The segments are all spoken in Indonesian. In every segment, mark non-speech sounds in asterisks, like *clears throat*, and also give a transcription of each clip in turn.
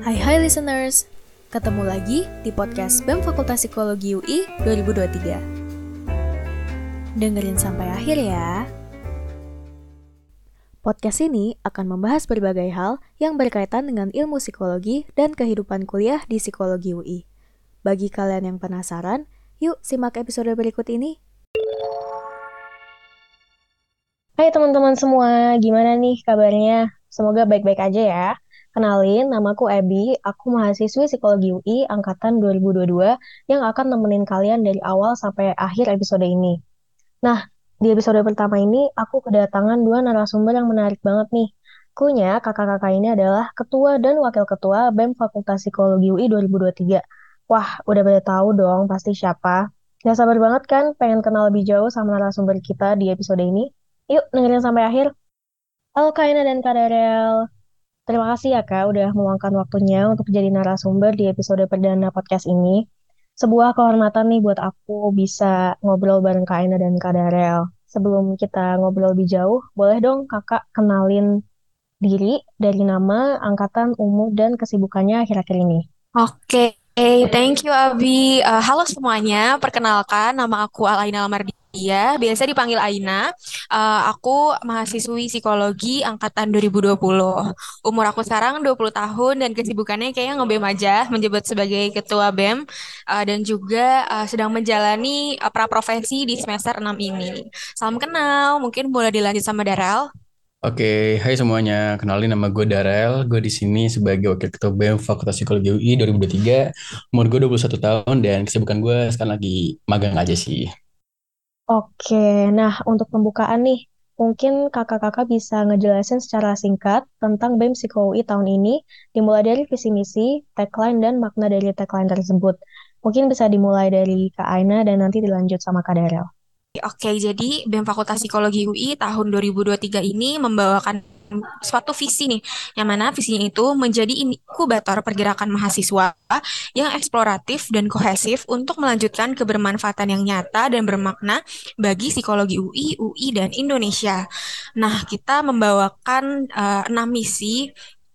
Hai hai listeners, ketemu lagi di podcast BEM Fakultas Psikologi UI 2023. Dengerin sampai akhir ya. Podcast ini akan membahas berbagai hal yang berkaitan dengan ilmu psikologi dan kehidupan kuliah di Psikologi UI. Bagi kalian yang penasaran, yuk simak episode berikut ini. Hai teman-teman semua, gimana nih kabarnya? Semoga baik-baik aja ya. Kenalin, namaku Abby, aku mahasiswi Psikologi UI Angkatan 2022 yang akan nemenin kalian dari awal sampai akhir episode ini. Nah, di episode pertama ini, aku kedatangan dua narasumber yang menarik banget nih. Kunya, kakak-kakak ini adalah Ketua dan Wakil Ketua BEM Fakultas Psikologi UI 2023. Wah, udah pada tahu dong pasti siapa. Gak sabar banget kan pengen kenal lebih jauh sama narasumber kita di episode ini? Yuk, dengerin sampai akhir. Halo Kak Ina dan Kak Darel. Terima kasih ya Kak udah meluangkan waktunya untuk jadi narasumber di episode perdana podcast ini. Sebuah kehormatan nih buat aku bisa ngobrol bareng Kak Ina dan Kak Darel. Sebelum kita ngobrol lebih jauh, boleh dong kakak kenalin diri dari nama, angkatan, umur, dan kesibukannya akhir-akhir ini. Oke, okay, thank you Abi. Uh, halo semuanya, perkenalkan nama aku Alaina Lamardi Iya, biasa dipanggil Aina. Uh, aku mahasiswi psikologi angkatan 2020. Umur aku sekarang 20 tahun dan kesibukannya kayaknya nge-BEM aja, menjabat sebagai ketua BEM uh, dan juga uh, sedang menjalani uh, praprofesi di semester 6 ini. Salam kenal, mungkin boleh dilanjut sama Darel. Oke, hai semuanya. Kenalin nama gue Darel. Gue di sini sebagai Wakil Ketua BEM Fakultas Psikologi UI 2023. Umur gue 21 tahun dan kesibukan gue sekarang lagi magang aja sih. Oke, nah untuk pembukaan nih, mungkin kakak-kakak bisa ngejelasin secara singkat tentang BEM Psiko UI tahun ini, dimulai dari visi misi, tagline, dan makna dari tagline tersebut. Mungkin bisa dimulai dari Kak Aina dan nanti dilanjut sama Kak Darel. Oke, jadi BEM Fakultas Psikologi UI tahun 2023 ini membawakan suatu visi nih, yang mana visinya itu menjadi inkubator pergerakan mahasiswa yang eksploratif dan kohesif untuk melanjutkan kebermanfaatan yang nyata dan bermakna bagi psikologi UI, UI, dan Indonesia. Nah, kita membawakan uh, enam misi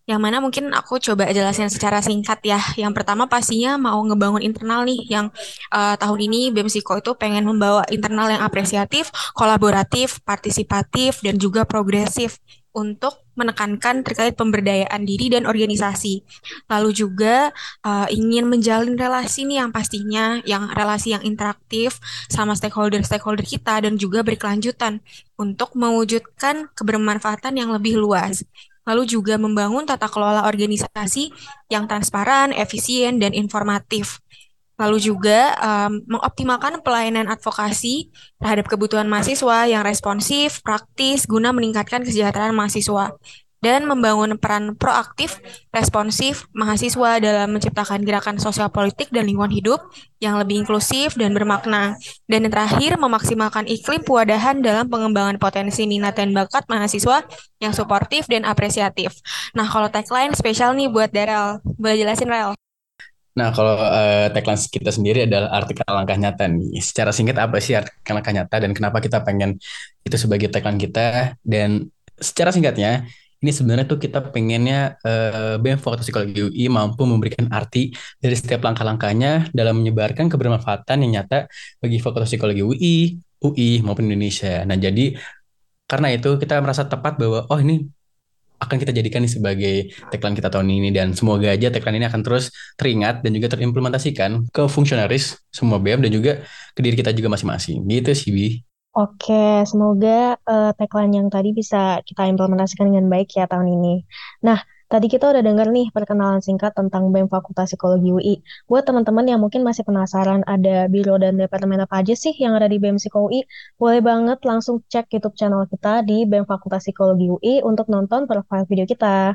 yang mana mungkin aku coba jelasin secara singkat ya. Yang pertama pastinya mau ngebangun internal nih, yang uh, tahun ini BEM Psiko itu pengen membawa internal yang apresiatif, kolaboratif, partisipatif, dan juga progresif untuk menekankan terkait pemberdayaan diri dan organisasi. Lalu juga uh, ingin menjalin relasi nih yang pastinya yang relasi yang interaktif sama stakeholder-stakeholder kita dan juga berkelanjutan untuk mewujudkan kebermanfaatan yang lebih luas. Lalu juga membangun tata kelola organisasi yang transparan, efisien, dan informatif lalu juga um, mengoptimalkan pelayanan advokasi terhadap kebutuhan mahasiswa yang responsif, praktis, guna meningkatkan kesejahteraan mahasiswa dan membangun peran proaktif, responsif mahasiswa dalam menciptakan gerakan sosial politik dan lingkungan hidup yang lebih inklusif dan bermakna. Dan yang terakhir, memaksimalkan iklim pewadahan dalam pengembangan potensi minat dan bakat mahasiswa yang suportif dan apresiatif. Nah, kalau tagline spesial nih buat Daryl. Boleh jelasin, Rel? Nah, kalau uh, tagline kita sendiri adalah artikel langkah nyata nih. Secara singkat apa sih artikel langkah nyata dan kenapa kita pengen itu sebagai tagline kita? Dan secara singkatnya, ini sebenarnya tuh kita pengennya uh, BEM Fakultas Psikologi UI mampu memberikan arti dari setiap langkah-langkahnya dalam menyebarkan kebermanfaatan yang nyata bagi Fakultas Psikologi UI, UI maupun Indonesia. Nah, jadi karena itu kita merasa tepat bahwa oh ini akan kita jadikan nih sebagai tagline kita tahun ini dan semoga aja tagline ini akan terus teringat dan juga terimplementasikan ke fungsionaris semua BEM dan juga ke diri kita juga masing-masing. Gitu sih, Bi. Oke, semoga uh, tagline yang tadi bisa kita implementasikan dengan baik ya tahun ini. Nah, Tadi kita udah denger nih perkenalan singkat tentang BEM Fakultas Psikologi UI. Buat teman-teman yang mungkin masih penasaran ada biro dan departemen apa aja sih yang ada di BEM Psikologi UI, boleh banget langsung cek YouTube channel kita di BEM Fakultas Psikologi UI untuk nonton profile video kita.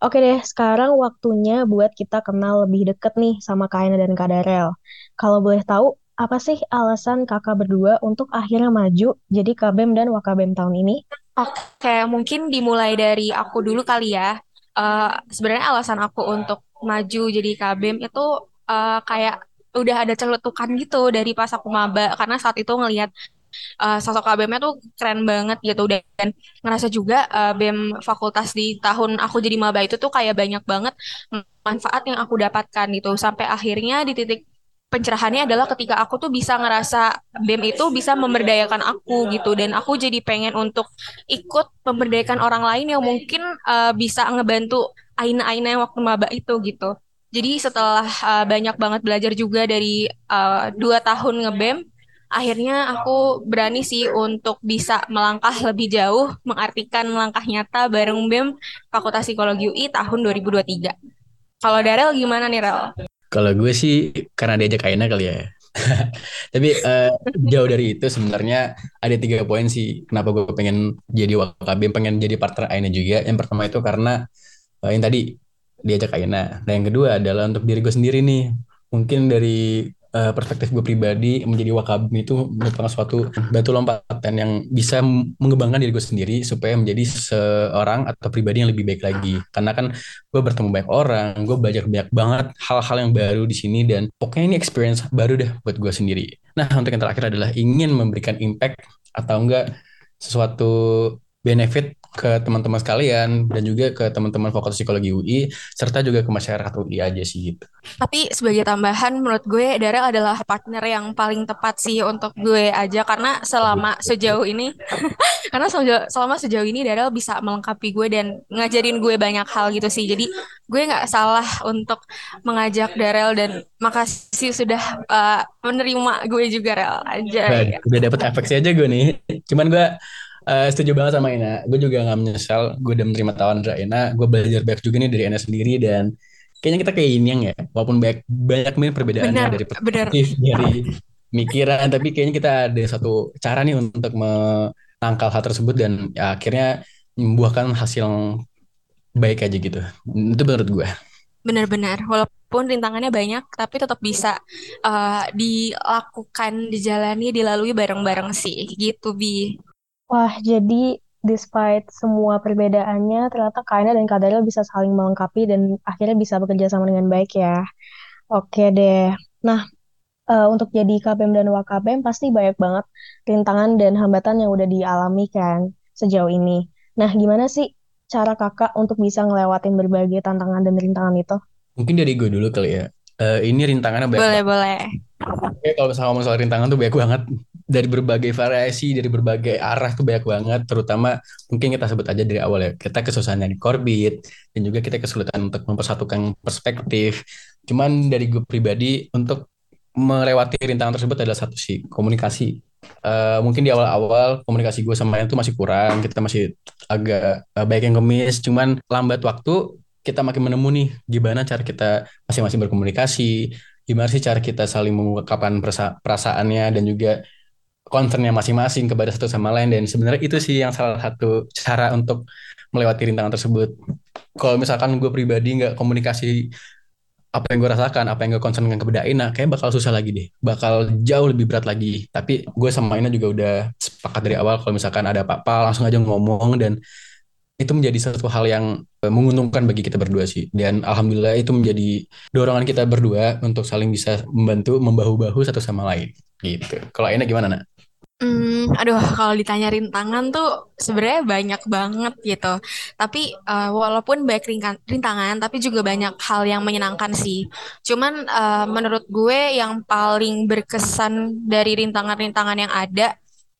Oke deh, sekarang waktunya buat kita kenal lebih deket nih sama Kaina dan Kak Darel. Kalau boleh tahu, apa sih alasan kakak berdua untuk akhirnya maju jadi KBEM dan Wakabem tahun ini? Oke, mungkin dimulai dari aku dulu kali ya uh, sebenarnya alasan aku untuk maju jadi kabem itu uh, kayak udah ada celetukan gitu dari pas aku maba. Karena saat itu ngelihat uh, sosok KBM-nya tuh keren banget gitu. Dan ngerasa juga uh, BEM fakultas di tahun aku jadi maba itu tuh kayak banyak banget manfaat yang aku dapatkan gitu. Sampai akhirnya di titik pencerahannya adalah ketika aku tuh bisa ngerasa BEM itu bisa memberdayakan aku gitu dan aku jadi pengen untuk ikut memberdayakan orang lain yang mungkin uh, bisa ngebantu aina-aina yang waktu maba itu gitu. Jadi setelah uh, banyak banget belajar juga dari uh, dua tahun ngebem, akhirnya aku berani sih untuk bisa melangkah lebih jauh, mengartikan langkah nyata bareng BEM Fakultas Psikologi UI tahun 2023. Kalau Darel gimana nih Rel? Kalau gue sih karena diajak Aina kali ya. *laughs* Tapi uh, jauh dari itu sebenarnya ada tiga poin sih kenapa gue pengen jadi wakabim, pengen jadi partner Aina juga. Yang pertama itu karena uh, yang tadi diajak Aina. Nah yang kedua adalah untuk diri gue sendiri nih. Mungkin dari uh, perspektif gue pribadi menjadi wakabim itu merupakan suatu batu lompatan yang bisa mengembangkan diri gue sendiri supaya menjadi seorang atau pribadi yang lebih baik lagi. Karena kan gue bertemu banyak orang gue belajar banyak banget hal-hal yang baru di sini dan pokoknya ini experience baru deh buat gue sendiri. Nah untuk yang terakhir adalah ingin memberikan impact atau enggak sesuatu benefit ke teman-teman sekalian dan juga ke teman-teman Fakultas Psikologi UI serta juga ke masyarakat UI aja sih gitu. Tapi sebagai tambahan menurut gue Darel adalah partner yang paling tepat sih untuk gue aja karena selama sejauh ini *laughs* karena selama sejauh ini Darel bisa melengkapi gue dan ngajarin gue banyak hal gitu sih. Jadi gue nggak salah untuk mengajak Darel dan makasih sudah uh, menerima gue juga Rel aja. Nah, ya. Udah dapet efek aja gue nih. Cuman gue uh, setuju banget sama Ina. Gue juga gak menyesal. Gue udah menerima tawaran dari Ina. Gue belajar banyak juga nih dari Ina sendiri dan kayaknya kita kayak ini ya. Walaupun banyak banyak nih perbedaannya benar, dari perspektif, *laughs* dari mikiran, tapi kayaknya kita ada satu cara nih untuk menangkal hal tersebut dan ya, akhirnya membuahkan hasil yang baik aja gitu. Itu menurut gue. Benar-benar, walaupun rintangannya banyak, tapi tetap bisa uh, dilakukan, dijalani, dilalui bareng-bareng sih, gitu Bi. Wah, jadi despite semua perbedaannya, ternyata Kaina dan Kak Daryl bisa saling melengkapi dan akhirnya bisa bekerja sama dengan baik ya. Oke deh. Nah, uh, untuk jadi KBM dan WKBM pasti banyak banget rintangan dan hambatan yang udah dialami kan sejauh ini. Nah, gimana sih cara kakak untuk bisa ngelewatin berbagai tantangan dan rintangan itu? Mungkin dari gue dulu kali ya. Uh, ini rintangannya banyak. Boleh, boleh. Oke, kalau misalnya ngomong soal rintangan tuh banyak banget dari berbagai variasi, dari berbagai arah tuh banyak banget. Terutama mungkin kita sebut aja dari awal ya, kita kesusahan di korbit dan juga kita kesulitan untuk mempersatukan perspektif. Cuman dari gue pribadi untuk melewati rintangan tersebut adalah satu sih komunikasi. Uh, mungkin di awal-awal komunikasi gue sama itu masih kurang, kita masih agak uh, baik yang gemis. Cuman lambat waktu kita makin menemu nih gimana cara kita masing-masing berkomunikasi, gimana sih cara kita saling mengungkapkan perasa perasaannya dan juga concernnya masing-masing kepada satu sama lain dan sebenarnya itu sih yang salah satu cara untuk melewati rintangan tersebut. Kalau misalkan gue pribadi nggak komunikasi apa yang gue rasakan, apa yang gue concern dengan kepada Ina, kayak bakal susah lagi deh, bakal jauh lebih berat lagi. Tapi gue sama Ina juga udah sepakat dari awal kalau misalkan ada apa-apa langsung aja ngomong dan itu menjadi satu hal yang eh, menguntungkan bagi kita berdua sih. Dan alhamdulillah itu menjadi dorongan kita berdua untuk saling bisa membantu, membahu-bahu satu sama lain. Gitu. Kalau Ina gimana, nak? Hmm, aduh, kalau ditanya rintangan tuh sebenarnya banyak banget gitu. Tapi uh, walaupun banyak rintangan, tapi juga banyak hal yang menyenangkan sih. Cuman uh, menurut gue yang paling berkesan dari rintangan-rintangan yang ada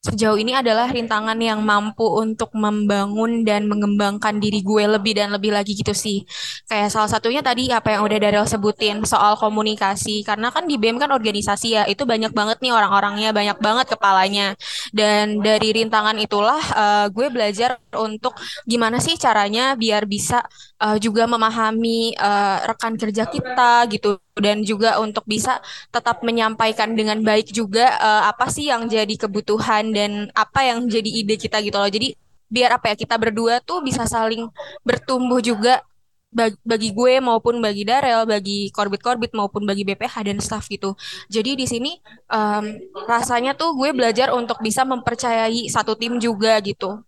sejauh ini adalah rintangan yang mampu untuk membangun dan mengembangkan diri gue lebih dan lebih lagi gitu sih. Kayak salah satunya tadi apa yang udah Daryl sebutin soal komunikasi. Karena kan di BEM kan organisasi ya, itu banyak banget nih orang-orangnya, banyak banget kepalanya. Dan dari rintangan itulah uh, gue belajar untuk gimana sih caranya biar bisa uh, juga memahami uh, rekan kerja kita gitu dan juga untuk bisa tetap menyampaikan dengan baik juga uh, apa sih yang jadi kebutuhan dan apa yang jadi ide kita gitu loh. Jadi biar apa ya kita berdua tuh bisa saling bertumbuh juga bagi gue maupun bagi Darel, bagi korbit-korbit maupun bagi BPH dan staff gitu. Jadi di sini um, rasanya tuh gue belajar untuk bisa mempercayai satu tim juga gitu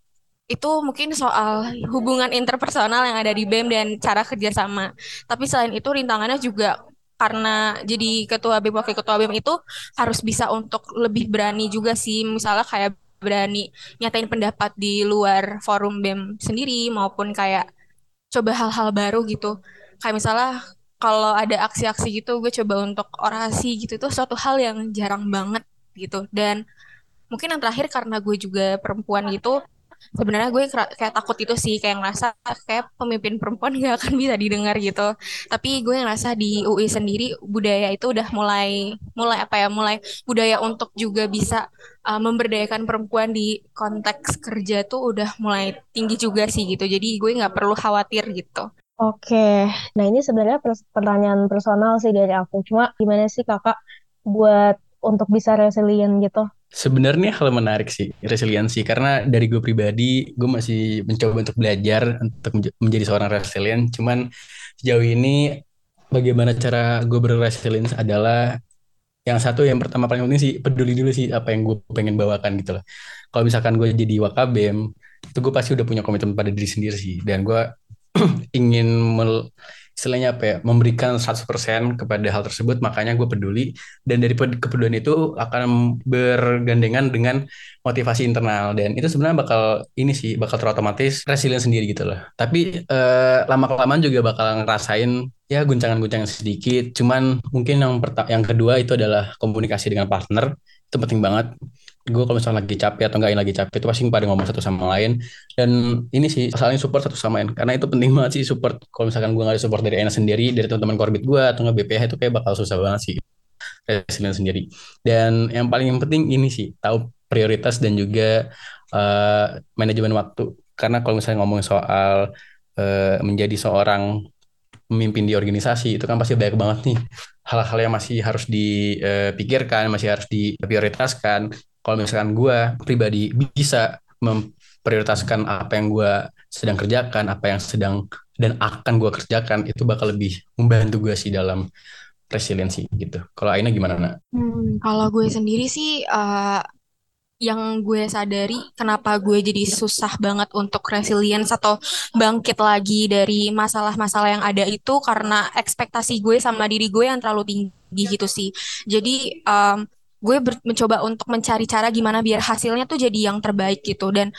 itu mungkin soal hubungan interpersonal yang ada di BEM dan cara kerjasama. Tapi selain itu rintangannya juga karena jadi ketua BEM wakil ketua BEM itu harus bisa untuk lebih berani juga sih. Misalnya kayak berani nyatain pendapat di luar forum BEM sendiri maupun kayak coba hal-hal baru gitu. Kayak misalnya kalau ada aksi-aksi gitu gue coba untuk orasi gitu itu suatu hal yang jarang banget gitu. Dan mungkin yang terakhir karena gue juga perempuan gitu sebenarnya gue kayak takut itu sih kayak ngerasa kayak pemimpin perempuan *laughs* gak akan bisa didengar gitu tapi gue ngerasa di UI sendiri budaya itu udah mulai mulai apa ya mulai budaya untuk juga bisa uh, memberdayakan perempuan di konteks kerja tuh udah mulai tinggi juga sih gitu jadi gue nggak perlu khawatir gitu Oke, nah ini sebenarnya pertanyaan personal sih dari aku. Cuma gimana sih kakak buat untuk bisa resilient gitu? Sebenarnya hal menarik sih resiliensi karena dari gue pribadi gue masih mencoba untuk belajar untuk menjadi seorang resilient. Cuman sejauh ini bagaimana cara gue berresilience adalah yang satu yang pertama paling penting sih peduli dulu sih apa yang gue pengen bawakan gitu loh. Kalau misalkan gue jadi wakabem itu gue pasti udah punya komitmen pada diri sendiri sih dan gue *clears throat* ingin istilahnya apa ya memberikan 100% kepada hal tersebut makanya gue peduli. Dan dari kepedulian itu akan bergandengan dengan motivasi internal. Dan itu sebenarnya bakal ini sih bakal terotomatis resilient sendiri gitu loh. Tapi eh, lama kelamaan juga bakal ngerasain ya guncangan-guncangan sedikit. Cuman mungkin yang yang kedua itu adalah komunikasi dengan partner. Itu penting banget gue kalau misalnya lagi capek atau enggak lagi capek itu pasti pada ngomong satu sama lain. Dan ini sih saling support satu sama lain. Karena itu penting banget sih support. Kalau misalkan gue nggak ada support dari Ena sendiri dari teman-teman korbit gue atau nggak BPH itu kayak bakal susah banget sih. Resilient sendiri. Dan yang paling penting ini sih tahu prioritas dan juga uh, manajemen waktu. Karena kalau misalnya ngomong soal uh, menjadi seorang pemimpin di organisasi itu kan pasti banyak banget nih. Hal-hal yang masih harus dipikirkan, masih harus diprioritaskan kalau misalkan gue pribadi bisa memprioritaskan apa yang gue sedang kerjakan, apa yang sedang dan akan gue kerjakan itu bakal lebih membantu gue sih dalam resiliensi gitu. Kalau Aina gimana nak? Hmm, kalau gue sendiri sih uh, yang gue sadari kenapa gue jadi susah banget untuk resilience atau bangkit lagi dari masalah-masalah yang ada itu karena ekspektasi gue sama diri gue yang terlalu tinggi gitu sih. Jadi um, gue mencoba untuk mencari cara gimana biar hasilnya tuh jadi yang terbaik gitu. Dan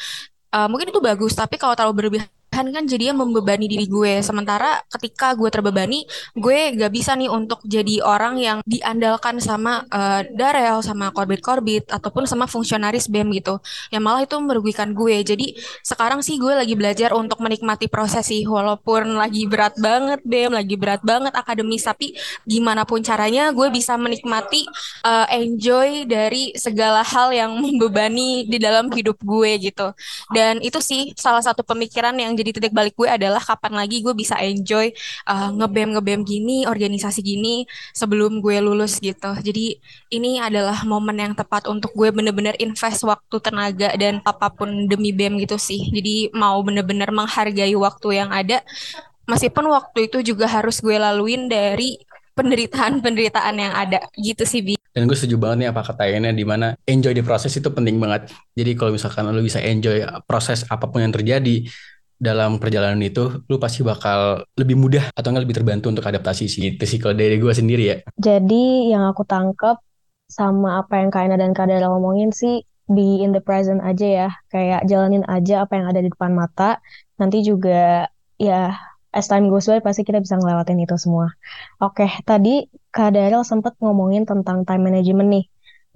uh, mungkin itu bagus tapi kalau terlalu berlebihan kan jadinya membebani diri gue. Sementara ketika gue terbebani, gue gak bisa nih untuk jadi orang yang diandalkan sama uh, Darel, sama korbit-korbit, ataupun sama fungsionaris BEM gitu. Yang malah itu merugikan gue. Jadi sekarang sih gue lagi belajar untuk menikmati proses sih. Walaupun lagi berat banget BEM, lagi berat banget akademis, tapi gimana pun caranya gue bisa menikmati, uh, enjoy dari segala hal yang membebani di dalam hidup gue gitu. Dan itu sih salah satu pemikiran yang jadi titik balik gue adalah kapan lagi gue bisa enjoy uh, ngebem ngebem gini organisasi gini sebelum gue lulus gitu jadi ini adalah momen yang tepat untuk gue bener-bener invest waktu tenaga dan apa pun demi bem gitu sih jadi mau bener-bener menghargai waktu yang ada meskipun waktu itu juga harus gue laluin dari penderitaan-penderitaan yang ada gitu sih Bi. Dan gue setuju banget nih apa kata Iana di mana enjoy di proses itu penting banget. Jadi kalau misalkan lo bisa enjoy proses apa pun yang terjadi, dalam perjalanan itu lu pasti bakal lebih mudah atau enggak lebih terbantu untuk adaptasi sih. Itu sih kalau dari gue sendiri ya. Jadi yang aku tangkap sama apa yang Kaina dan Kadara ngomongin sih be in the present aja ya. Kayak jalanin aja apa yang ada di depan mata. Nanti juga ya as time goes by pasti kita bisa ngelewatin itu semua. Oke tadi Kak Daryl sempat ngomongin tentang time management nih.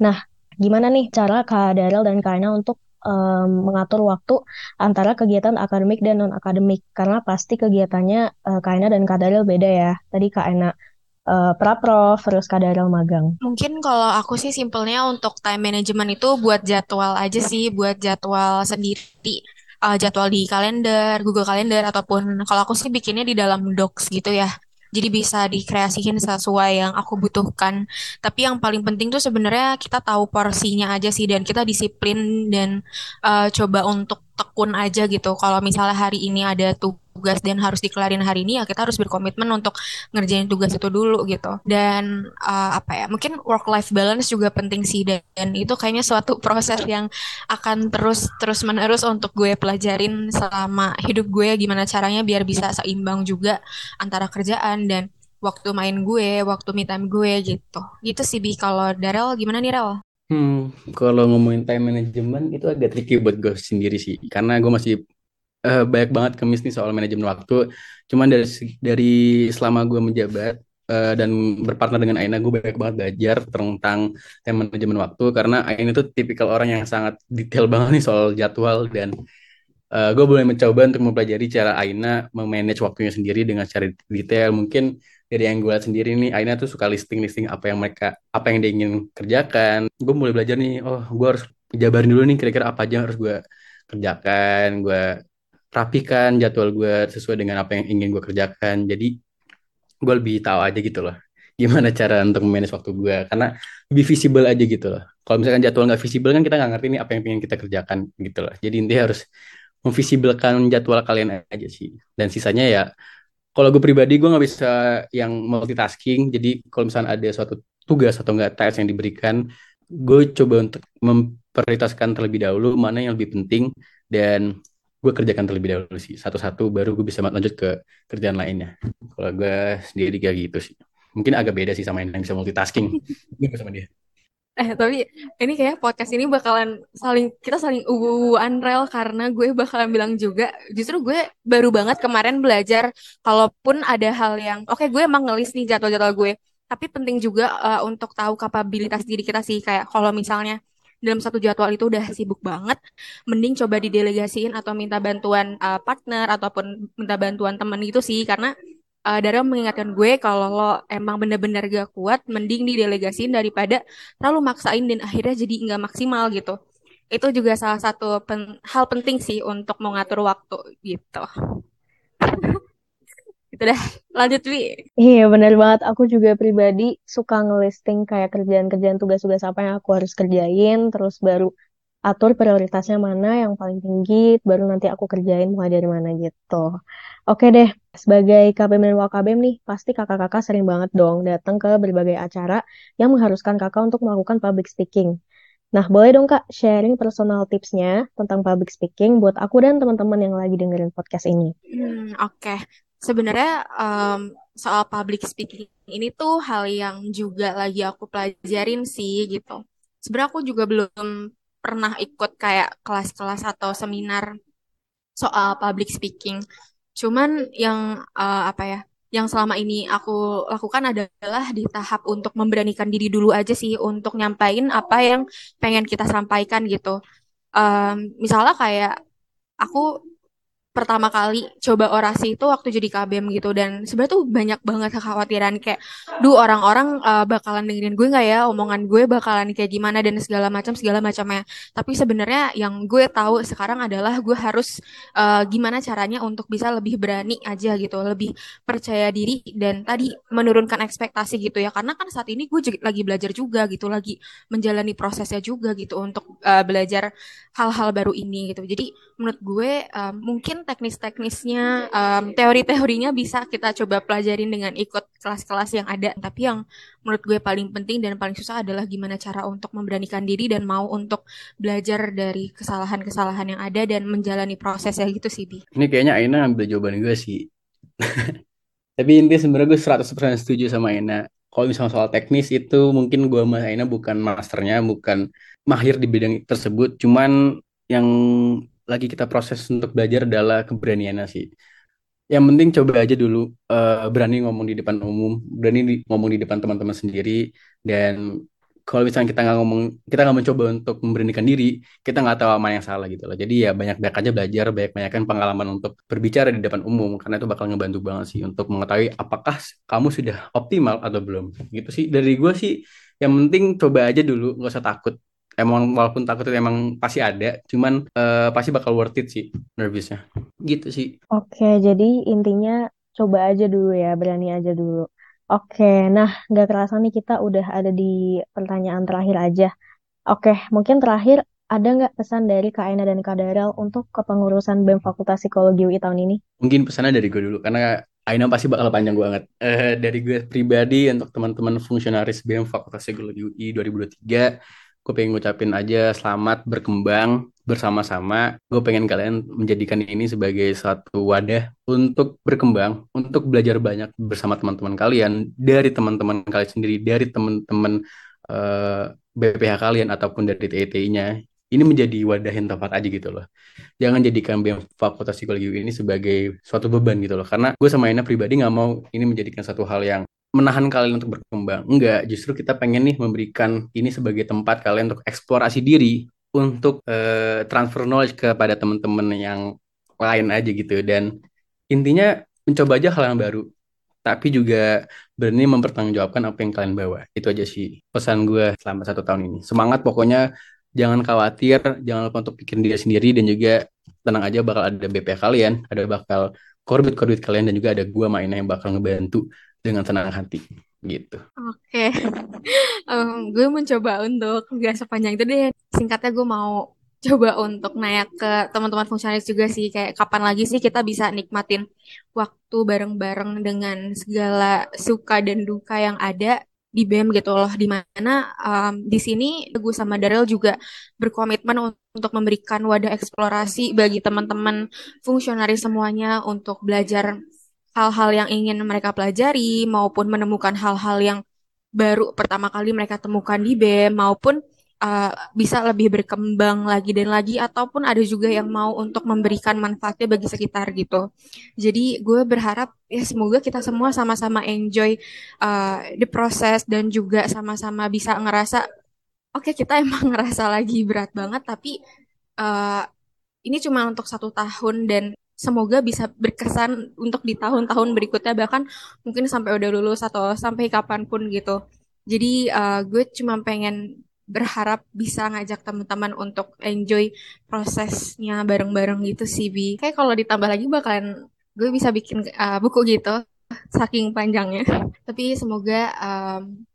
Nah gimana nih cara Kak Daryl dan Kaina untuk um, mengatur waktu antara kegiatan akademik dan non akademik karena pasti kegiatannya uh, Kak Ena dan Kak Daryl beda ya. Tadi Kak Ena uh, praprof terus Kak Daryl magang. Mungkin kalau aku sih simpelnya untuk time management itu buat jadwal aja sih, buat jadwal sendiri. Uh, jadwal di kalender, Google Calendar ataupun kalau aku sih bikinnya di dalam Docs gitu ya. Jadi bisa dikreasikan sesuai yang aku butuhkan. Tapi yang paling penting tuh sebenarnya kita tahu porsinya aja sih dan kita disiplin dan uh, coba untuk tekun aja gitu. Kalau misalnya hari ini ada tugas dan harus dikelarin hari ini ya kita harus berkomitmen untuk ngerjain tugas itu dulu gitu dan uh, apa ya mungkin work life balance juga penting sih dan, dan itu kayaknya suatu *laughs* proses yang akan terus terus menerus untuk gue pelajarin selama hidup gue gimana caranya biar bisa seimbang juga antara kerjaan dan waktu main gue, waktu me time gue gitu. Gitu sih Bi. Kalau Darel gimana nih Rel? Hmm, kalau ngomongin time management itu agak tricky buat gue sendiri sih, karena gue masih eh, banyak banget kemis nih soal manajemen waktu. Cuman dari dari selama gue menjabat eh, dan berpartner dengan Aina, gue banyak banget belajar tentang time manajemen waktu karena Aina itu tipikal orang yang sangat detail banget nih soal jadwal dan eh, gue boleh mencoba untuk mempelajari cara Aina memanage waktunya sendiri dengan cara detail. Mungkin dari yang gue lihat sendiri nih, Aina tuh suka listing-listing apa yang mereka, apa yang dia ingin kerjakan. Gue mulai belajar nih, oh gue harus jabarin dulu nih kira-kira apa aja yang harus gue kerjakan, gue rapikan jadwal gue sesuai dengan apa yang ingin gue kerjakan. Jadi gue lebih tahu aja gitu loh, gimana cara untuk manage waktu gue, karena lebih visible aja gitu loh. Kalau misalkan jadwal nggak visible kan kita nggak ngerti nih apa yang ingin kita kerjakan gitu loh. Jadi intinya harus memvisibelkan jadwal kalian aja sih. Dan sisanya ya kalau gue pribadi gue nggak bisa yang multitasking. Jadi kalau misalnya ada suatu tugas atau enggak task yang diberikan, gue coba untuk memprioritaskan terlebih dahulu mana yang lebih penting dan gue kerjakan terlebih dahulu sih satu-satu baru gue bisa lanjut ke kerjaan lainnya. Kalau gue sendiri kayak gitu sih. Mungkin agak beda sih sama yang bisa multitasking. *laughs* Gue sama dia. Eh, tapi ini kayak podcast ini bakalan saling kita saling ubuan rel karena gue bakalan bilang juga justru gue baru banget kemarin belajar kalaupun ada hal yang oke gue emang ngelis nih jadwal-jadwal gue tapi penting juga eh, untuk tahu kapabilitas diri kita sih kayak kalau misalnya dalam satu jadwal itu udah sibuk banget mending coba didelegasiin atau minta bantuan eh, partner ataupun minta bantuan temen gitu sih karena uh, Dara mengingatkan gue kalau lo emang bener-bener gak kuat, mending didelegasiin daripada terlalu maksain dan akhirnya jadi nggak maksimal gitu. Itu juga salah satu pen- hal penting sih untuk mengatur waktu gitu. *laughs* Gitu dah. Lanjut, Wi. Iya benar banget. Aku juga pribadi suka ngelisting kayak kerjaan-kerjaan tugas-tugas apa yang aku harus kerjain, terus baru atur prioritasnya mana yang paling tinggi, baru nanti aku kerjain mulai dari mana gitu. Oke deh, sebagai KBM dan WKBM nih, pasti kakak-kakak sering banget dong datang ke berbagai acara yang mengharuskan kakak untuk melakukan public speaking. Nah, boleh dong kak sharing personal tipsnya tentang public speaking buat aku dan teman-teman yang lagi dengerin podcast ini. Hmm, oke. Sebenarnya em, soal public speaking ini tuh hal yang juga lagi aku pelajarin sih gitu. Sebenarnya aku juga belum pernah ikut kayak kelas-kelas atau seminar soal public speaking. Cuman yang eh, apa ya, yang selama ini aku lakukan adalah di tahap untuk memberanikan diri dulu aja sih untuk nyampain apa yang pengen kita sampaikan gitu. Em, misalnya kayak aku pertama kali coba orasi itu waktu jadi KBM gitu. Dan sebenarnya tuh banyak banget kekhawatiran. Kayak duh orang-orang uh, bakalan dengerin gue nggak ya? Omongan gue bakalan kayak gimana? Dan segala macam segala macamnya. Tapi sebenarnya yang gue tahu sekarang adalah gue harus uh, gimana caranya untuk bisa lebih berani aja gitu. Lebih percaya diri dan tadi menurunkan ekspektasi gitu ya. Karena kan saat ini gue lagi belajar juga gitu. Lagi menjalani prosesnya juga gitu untuk uh, belajar hal-hal baru ini gitu. Jadi menurut gue um, mungkin teknis-teknisnya, um, teori-teorinya bisa kita coba pelajarin dengan ikut kelas-kelas yang ada. Tapi yang menurut gue paling penting dan paling susah adalah gimana cara untuk memberanikan diri dan mau untuk belajar dari kesalahan-kesalahan yang ada dan menjalani prosesnya gitu sih, Bi. Ini kayaknya Aina ambil jawaban gue sih. *laughs* Tapi intinya sebenarnya gue 100% setuju sama Aina. Kalau misalnya soal teknis itu mungkin gue sama Aina bukan masternya, bukan mahir di bidang tersebut. Cuman yang lagi kita proses untuk belajar adalah keberaniannya sih. Yang penting coba aja dulu uh, berani ngomong di depan umum, berani di, ngomong di depan teman-teman sendiri, dan kalau misalnya kita nggak ngomong, kita nggak mencoba untuk memberanikan diri, kita nggak tahu mana yang salah gitu loh. Jadi ya banyak-banyak aja belajar, banyak-banyakan pengalaman untuk berbicara di depan umum, karena itu bakal ngebantu banget sih untuk mengetahui apakah kamu sudah optimal atau belum. Gitu sih. Dari gue sih, yang penting coba aja dulu, nggak usah takut emang walaupun takut itu emang pasti ada cuman uh, pasti bakal worth it sih nervousnya gitu sih Oke, jadi intinya coba aja dulu ya, berani aja dulu. Oke, nah nggak kerasa nih kita udah ada di pertanyaan terakhir aja. Oke, mungkin terakhir ada nggak pesan dari Kak Ena dan Kak Darel untuk kepengurusan BEM Fakultas Psikologi UI tahun ini? mungkin pesannya dari gue dulu karena Aina pasti bakal panjang banget uh, dari gue pribadi untuk teman-teman fungsionaris BEM Fakultas Psikologi UI 2023 gue pengen ngucapin aja selamat berkembang bersama-sama gue pengen kalian menjadikan ini sebagai satu wadah untuk berkembang, untuk belajar banyak bersama teman-teman kalian, dari teman-teman kalian sendiri, dari teman-teman uh, eh, BPH kalian ataupun dari TIT-nya. Ini menjadi wadah yang tepat aja gitu loh. Jangan jadikan BEM Fakultas Psikologi ini sebagai suatu beban gitu loh. Karena gue sama Ina pribadi nggak mau ini menjadikan satu hal yang menahan kalian untuk berkembang. Enggak, justru kita pengen nih memberikan ini sebagai tempat kalian untuk eksplorasi diri, untuk uh, transfer knowledge kepada teman-teman yang lain aja gitu. Dan intinya mencoba aja hal yang baru tapi juga berani mempertanggungjawabkan apa yang kalian bawa. Itu aja sih pesan gue selama satu tahun ini. Semangat pokoknya jangan khawatir jangan lupa untuk bikin diri sendiri dan juga tenang aja bakal ada BP kalian ada bakal korbit-korbit kalian dan juga ada gue mainnya yang bakal ngebantu dengan tenang hati gitu. Oke, *laughs* um, gue mencoba untuk gak sepanjang itu deh. Singkatnya gue mau coba untuk naik ke teman-teman fungsionalis juga sih kayak kapan lagi sih kita bisa nikmatin waktu bareng-bareng dengan segala suka dan duka yang ada di BEM gitu loh di mana um, di sini gue sama Daryl juga berkomitmen untuk memberikan wadah eksplorasi bagi teman-teman fungsionaris semuanya untuk belajar hal-hal yang ingin mereka pelajari maupun menemukan hal-hal yang baru pertama kali mereka temukan di BEM maupun uh, bisa lebih berkembang lagi dan lagi ataupun ada juga yang mau untuk memberikan manfaatnya bagi sekitar gitu. Jadi gue berharap ya semoga kita semua sama-sama enjoy uh, the process dan juga sama-sama bisa ngerasa oke okay, kita *laughs* emang ngerasa lagi berat banget tapi uh, ini cuma untuk satu tahun dan semoga bisa berkesan untuk di tahun-tahun berikutnya bahkan mungkin sampai udah lulus atau sampai kapan pun gitu. Jadi uh, gue cuma pengen berharap bisa ngajak teman-teman untuk enjoy prosesnya bareng-bareng gitu sih Bi. Kayak kalau ditambah lagi bakalan gue bisa bikin uh, buku gitu saking panjangnya. *laughs* Tapi semoga um,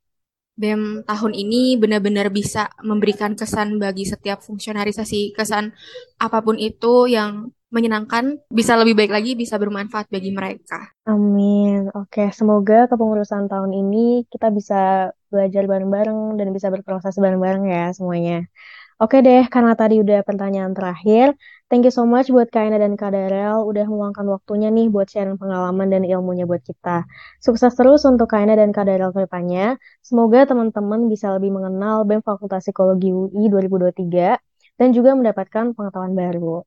BEM tahun ini benar-benar bisa memberikan kesan bagi setiap fungsionarisasi kesan apa pun itu yang menyenangkan, bisa lebih baik lagi, bisa bermanfaat bagi mereka. Amin. Oke, semoga kepengurusan tahun ini kita bisa belajar bareng-bareng dan bisa berproses bareng-bareng ya semuanya. Oke deh, karena tadi udah pertanyaan terakhir, thank you so much buat Kaina dan Kak Darel udah meluangkan waktunya nih buat sharing pengalaman dan ilmunya buat kita. Sukses terus untuk Kaina dan Kak Darel. Semoga teman-teman bisa lebih mengenal BEM Fakultas Psikologi UI 2023 dan juga mendapatkan pengetahuan baru.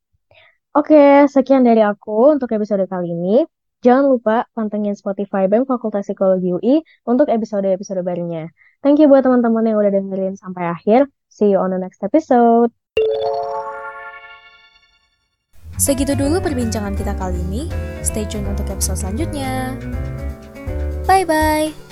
Oke, sekian dari aku untuk episode kali ini. Jangan lupa pantengin Spotify BEM Fakultas Psikologi UI untuk episode-episode barunya. Thank you buat teman-teman yang udah dengerin sampai akhir. See you on the next episode. Segitu dulu perbincangan kita kali ini. Stay tune untuk episode selanjutnya. Bye-bye.